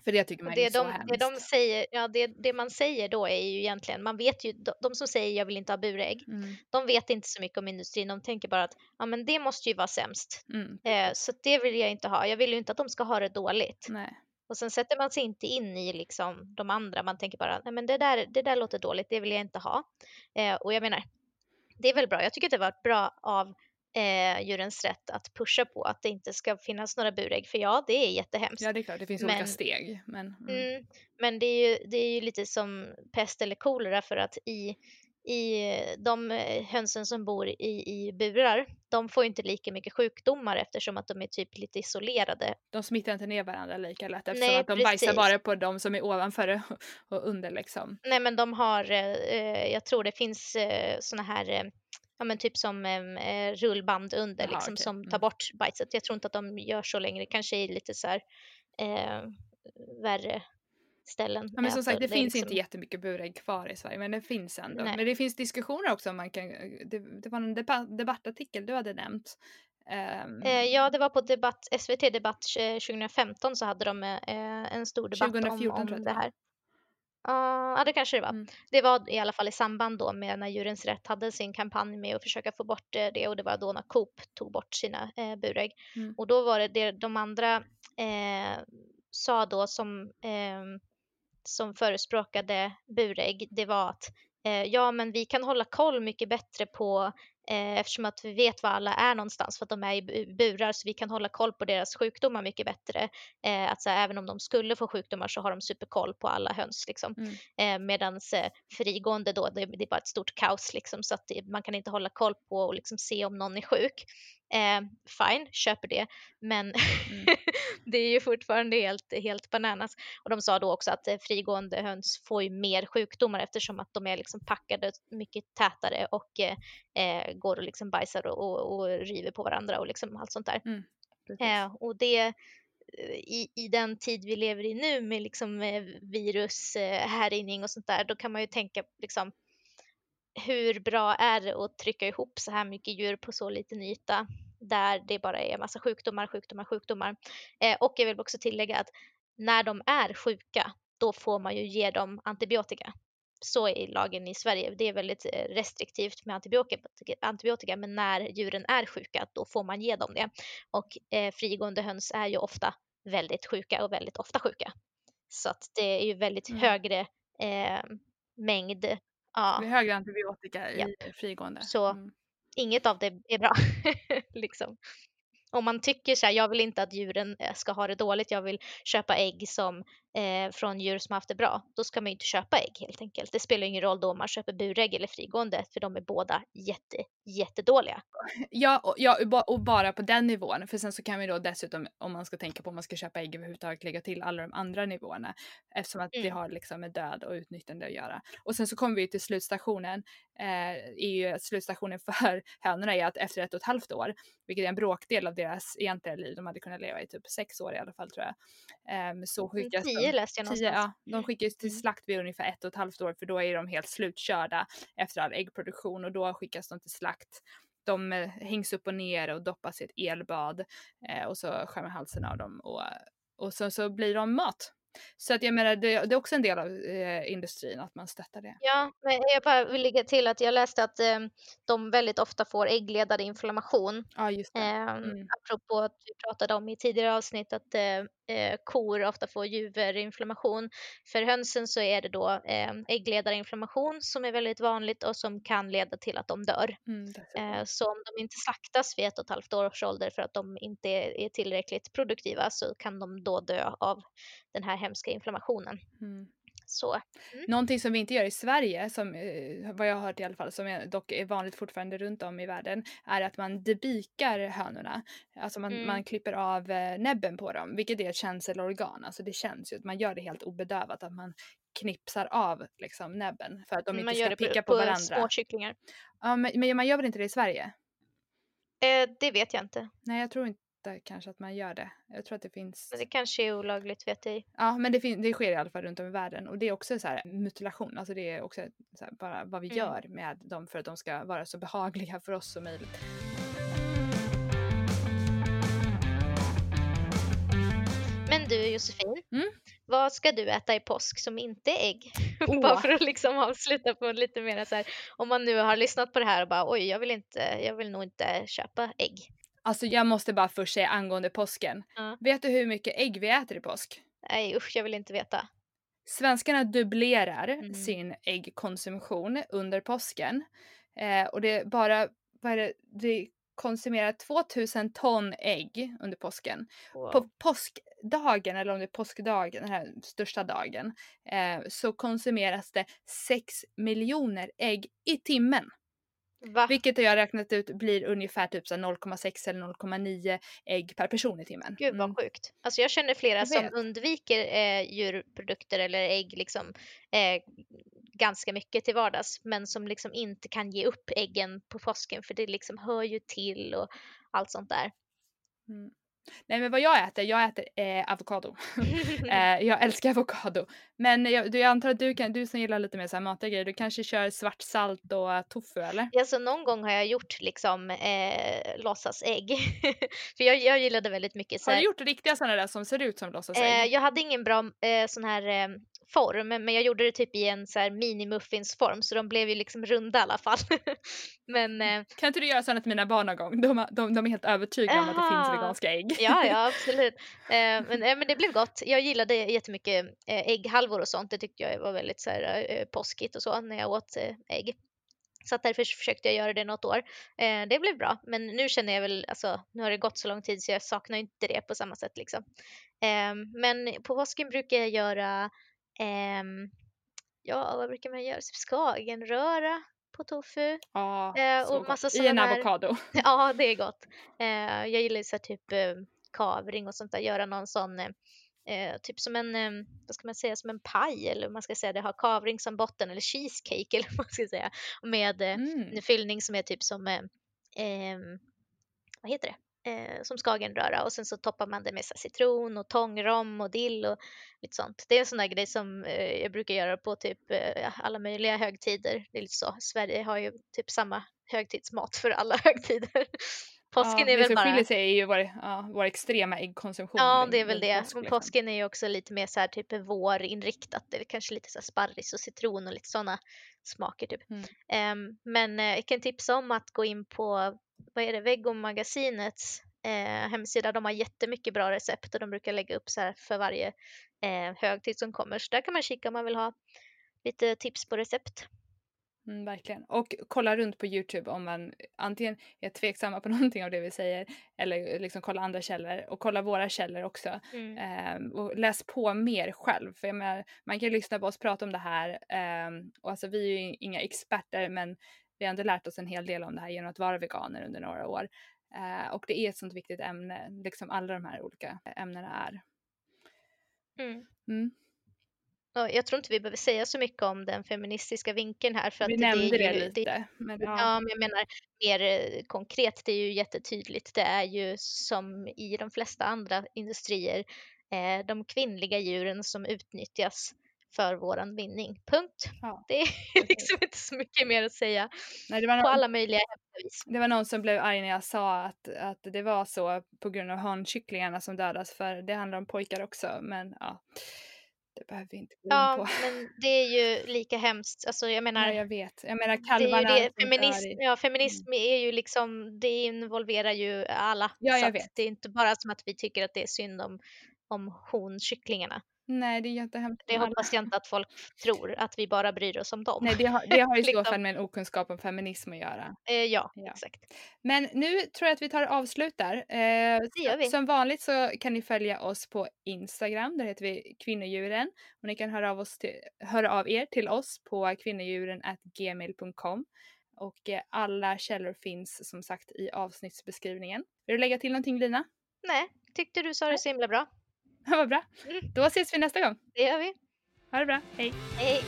för det tycker man det är så de, hemskt. Det, de säger, ja, det, det man säger då är ju egentligen, man vet ju, de, de som säger jag vill inte ha burägg, mm. de vet inte så mycket om industrin, de tänker bara att ja, men det måste ju vara sämst. Mm. Eh, så det vill jag inte ha, jag vill ju inte att de ska ha det dåligt. Nej. Och sen sätter man sig inte in i liksom de andra, man tänker bara nej men det där, det där låter dåligt, det vill jag inte ha. Eh, och jag menar, det är väl bra, jag tycker att det varit bra av eh, djurens rätt att pusha på att det inte ska finnas några burägg. För ja, det är jättehemskt. Ja, det är klart, det finns men, olika steg. Men, mm. Mm, men det, är ju, det är ju lite som pest eller kolera för att i, i de eh, hönsen som bor i, i burar, de får inte lika mycket sjukdomar eftersom att de är typ lite isolerade. De smittar inte ner varandra lika lätt eftersom Nej, att de precis. bajsar bara på de som är ovanför och under liksom. Nej men de har, eh, jag tror det finns eh, såna här eh, ja men typ som eh, rullband under Aha, liksom okay. som tar mm. bort bajset. Jag tror inte att de gör så längre, kanske i lite så här eh, värre ställen. Ja, men som sagt, det, det finns liksom... inte jättemycket burägg kvar i Sverige, men det finns ändå. Nej. Men det finns diskussioner också om man kan, det, det var en debatt, debattartikel du hade nämnt. Um... Eh, ja, det var på debatt, SVT Debatt 2015 så hade de eh, en stor debatt 2014, om, om det här. Ja, det kanske det var. Mm. Det var i alla fall i samband då med när Djurens Rätt hade sin kampanj med att försöka få bort eh, det och det var då när Coop tog bort sina eh, burägg. Mm. Och då var det det de andra eh, sa då som, eh, som förespråkade burägg, det var att eh, ja, men vi kan hålla koll mycket bättre på eftersom att vi vet var alla är någonstans för att de är i burar så vi kan hålla koll på deras sjukdomar mycket bättre. Eh, att så här, även om de skulle få sjukdomar så har de superkoll på alla höns liksom. Mm. Eh, Medan eh, frigående då, det, är bara ett stort kaos liksom så att man kan inte hålla koll på och liksom se om någon är sjuk. Eh, fine, köper det, men mm. [laughs] det är ju fortfarande helt, helt bananas. Och de sa då också att eh, frigående höns får ju mer sjukdomar eftersom att de är liksom packade mycket tätare och eh, eh går och liksom bajsar och, och, och, river på varandra och liksom allt sånt där. Mm. Eh, och det eh, i, i den tid vi lever i nu med liksom virus, härjning och sånt där, då kan man ju tänka liksom hur bra är det att trycka ihop så här mycket djur på så liten yta där det bara är massa sjukdomar, sjukdomar, sjukdomar. Eh, och jag vill också tillägga att när de är sjuka, då får man ju ge dem antibiotika. Så är lagen i Sverige. Det är väldigt eh, restriktivt med antibiotika, men när djuren är sjuka, då får man ge dem det. Och eh, frigående höns är ju ofta väldigt sjuka och väldigt ofta sjuka. Så att det är ju väldigt mm. högre eh, mängd Ja. Det är högre antibiotika i Japp. frigående. Så mm. inget av det är bra. [laughs] liksom om man tycker så här, jag vill inte att djuren eh, ska ha det dåligt, jag vill köpa ägg som, eh, från djur som haft det bra, då ska man ju inte köpa ägg helt enkelt. Det spelar ingen roll då om man köper burägg eller frigående, för de är båda jätte, jättedåliga. Ja, och, ja, och bara på den nivån, för sen så kan vi då dessutom, om man ska tänka på om man ska köpa ägg överhuvudtaget, lägga till alla de andra nivåerna, eftersom att mm. det har liksom med död och utnyttjande att göra. Och sen så kommer vi till slutstationen, eh, slutstationen [laughs] för hönorna är att efter ett och ett halvt år, vilket är en bråkdel av deras egentliga liv, de hade kunnat leva i typ sex år i alla fall tror jag. Um, så mm, skickas tio de, läste jag någonstans. ja, de skickas till mm. slakt vid ungefär ett och ett halvt år för då är de helt slutkörda efter all äggproduktion och då skickas de till slakt. De eh, hängs upp och ner och doppas i ett elbad eh, och så skär man halsen av dem och, och så, så blir de mat. Så att jag menar, det, det är också en del av eh, industrin att man stöttar det. Ja, men jag bara vill lägga till att jag läste att eh, de väldigt ofta får äggledare inflammation. Ja, just det. Eh, mm. Apropå att vi pratade om i tidigare avsnitt att eh, eh, kor ofta får juverinflammation. För hönsen så är det då eh, äggledarinflammation som är väldigt vanligt och som kan leda till att de dör. Mm. Eh, så om de inte slaktas vid ett och ett halvt års ålder för att de inte är, är tillräckligt produktiva så kan de då dö av den här hemska inflammationen. Mm. Så Någonting som vi inte gör i Sverige, som eh, vad jag har hört i alla fall, som är, dock är vanligt fortfarande runt om i världen, är att man debikar hönorna. Alltså man, Mm. man klipper av eh, näbben på dem, vilket är ett känselorgan. Alltså det känns ju, man gör det helt obedövat, att man knipsar av liksom näbben för att de man inte gör ska det picka på, på, på varandra. småkycklingar. Ja, men, men man gör väl inte det i Sverige? Eh, det vet jag inte. Nej, jag tror inte kanske att man gör det. Jag tror att det finns... Men det kanske är olagligt vet jag. Ja, men det, det sker i alla fall runt om i världen och det är också så här mutilation, alltså det är också så här, bara vad vi Mm. gör med dem för att de ska vara så behagliga för oss som möjligt. Men du Josefin, Mm? vad ska du äta i påsk som inte är ägg? [laughs] Åh. bara för att liksom avsluta på lite mer så här, om man nu har lyssnat på det här och bara oj, jag vill inte, jag vill nog inte köpa ägg. Alltså jag måste bara först säga angående påsken. Ja. Vet du hur mycket ägg vi äter i påsk? Nej usch, jag vill inte veta. Svenskarna dubblerar Mm. sin äggkonsumtion under påsken. Eh, och det är bara, vad är det, det konsumerar 2000 ton ägg under påsken. Wow. På påskdagen, eller om det är påskdagen, den här största dagen, eh, så konsumeras det 6 miljoner ägg i timmen. Va? Vilket jag har räknat ut blir ungefär typ så här 0,6 eller 0,9 ägg per person i timmen. Gud vad Mm. sjukt. Alltså jag känner flera Jag som undviker eh, djurprodukter eller ägg liksom eh, ganska mycket till vardags men som liksom inte kan ge upp äggen på påsken för det liksom hör ju till och allt sånt där. Mm. Nej men vad jag äter, jag äter eh, avokado. [laughs] eh, jag älskar avokado. Men jag, du, jag antar att du, kan, du som gillar lite mer så här matiga grejer, du kanske kör svart salt och tofu eller? Alltså någon gång har jag gjort liksom eh, låtsasägg. [laughs] för jag, jag gillade väldigt mycket så Har du gjort riktiga sådana där som ser ut som låtsasägg? Eh, jag hade ingen bra eh, sån här eh, form, men jag gjorde det typ i en så här mini-muffinsform, så de blev ju liksom runda i alla fall. [laughs] men eh, Kan inte du göra sådana till mina barn någon gång? De, de, de är helt övertygade om att det finns veganska ägg. ja, ja, [laughs] absolut. Eh, men, eh, men det blev gott. Jag gillade jättemycket ägghalvor och sånt. Det tyckte jag var väldigt så här, eh, påskigt och så när jag åt ägg. Så att därför försökte jag göra det något år. Eh, det blev bra, men nu känner jag väl, alltså nu har det gått så lång tid så jag saknar inte det på samma sätt liksom. Eh, men på påsken brukar jag göra, ja vad brukar man göra? Skagenröra på tofu. Ja, Eh, och massa. I en avokado. [laughs] Ja, det är gott. Eh, jag gillar ju så här typ eh, kavring och sånt där, göra någon sån eh, eh, typ som en, eh, vad ska man säga, som en paj eller man ska säga, det har kavring som botten eller cheesecake [laughs] eller vad man ska säga. Med Mm. en fyllning som är typ som, eh, ehm, vad heter det? Eh, som skagenröra och sen så toppar man det med citron och tångrom och dill och lite sånt. Det är en sån där grej som eh, jag brukar göra på typ eh, alla möjliga högtider. Det är lite så. Sverige har ju typ samma högtidsmat för alla [laughs] högtider. Påsken ja, är det väl som bara... skiljer sig är ju vår, ja, vår extrema äggkonsumtion. Ja, det är väl det. påsk, Och liksom. påsken är ju också lite mer så här typ vårinriktat. Det är kanske lite så sparris och citron och lite sådana smaker typ. Mm. Ehm, men eh, jag kan tipsa om att gå in på, vad är det, Vegomagasinets eh, hemsida. De har jättemycket bra recept och de brukar lägga upp så här för varje eh, högtid som kommer. Så där kan man kika om man vill ha lite tips på recept. Mm, verkligen. Och kolla runt på Youtube om man antingen är tveksamma på [laughs] någonting av det vi säger eller liksom kolla andra källor och kolla våra källor också. Mm. Ehm, och läs på mer själv. För jag menar, man kan lyssna på oss prata om det här ehm, och alltså vi är ju inga experter men vi har ändå lärt oss en hel del om det här genom att vara veganer under några år. Eh, och det är ett sånt viktigt ämne, liksom alla de här olika ämnena är. Mm. Mm. Jag tror inte vi behöver säga så mycket om den feministiska vinkeln här. För Vi att nämnde det, är ju, lite. men, ja. Ja, men jag menar mer eh, konkret, det är ju jättetydligt. Det är ju som i de flesta andra industrier eh, de kvinnliga djuren som utnyttjas för våran vinning. Punkt. Ja, Det är [laughs] liksom inte så mycket mer att säga Nej, det, var på någon, alla möjliga vis. det var någon som blev arg när jag sa att, att det var så på grund av hankycklingarna som dödas för det handlar om pojkar också men ja. Det behöver vi inte gå in Ja, på. men det är ju lika hemskt. Alltså jag menar, Nej, jag vet. Jag menar det är kalvarna. ju det. Feminism, ja, feminism är ju liksom, det involverar ju alla. Ja, jag vet. Det är inte bara som att vi tycker att det är synd om om honkycklingarna. Nej, det gör inte hemskt Det hoppas jag inte att folk tror, att vi bara bryr oss om dem. Nej, det har, det har i [laughs] så Liksom. fall med en okunskap om feminism att göra. Eh, ja, Ja. exakt. Men nu tror jag att vi tar och avslutar. Eh, Det gör vi. Som vanligt så kan ni följa oss på Instagram, där heter vi kvinnodjuren. Och ni kan höra av, oss till, höra av er till oss på kvinnodjuren.gmail.com. Och eh, alla källor finns som sagt i avsnittsbeskrivningen. Vill du lägga till någonting Lina? Nej, tyckte du sa det så himla bra. [laughs] Vad bra. Mm. Då ses vi nästa gång. Det gör vi. Ha det bra. Hej! Hej!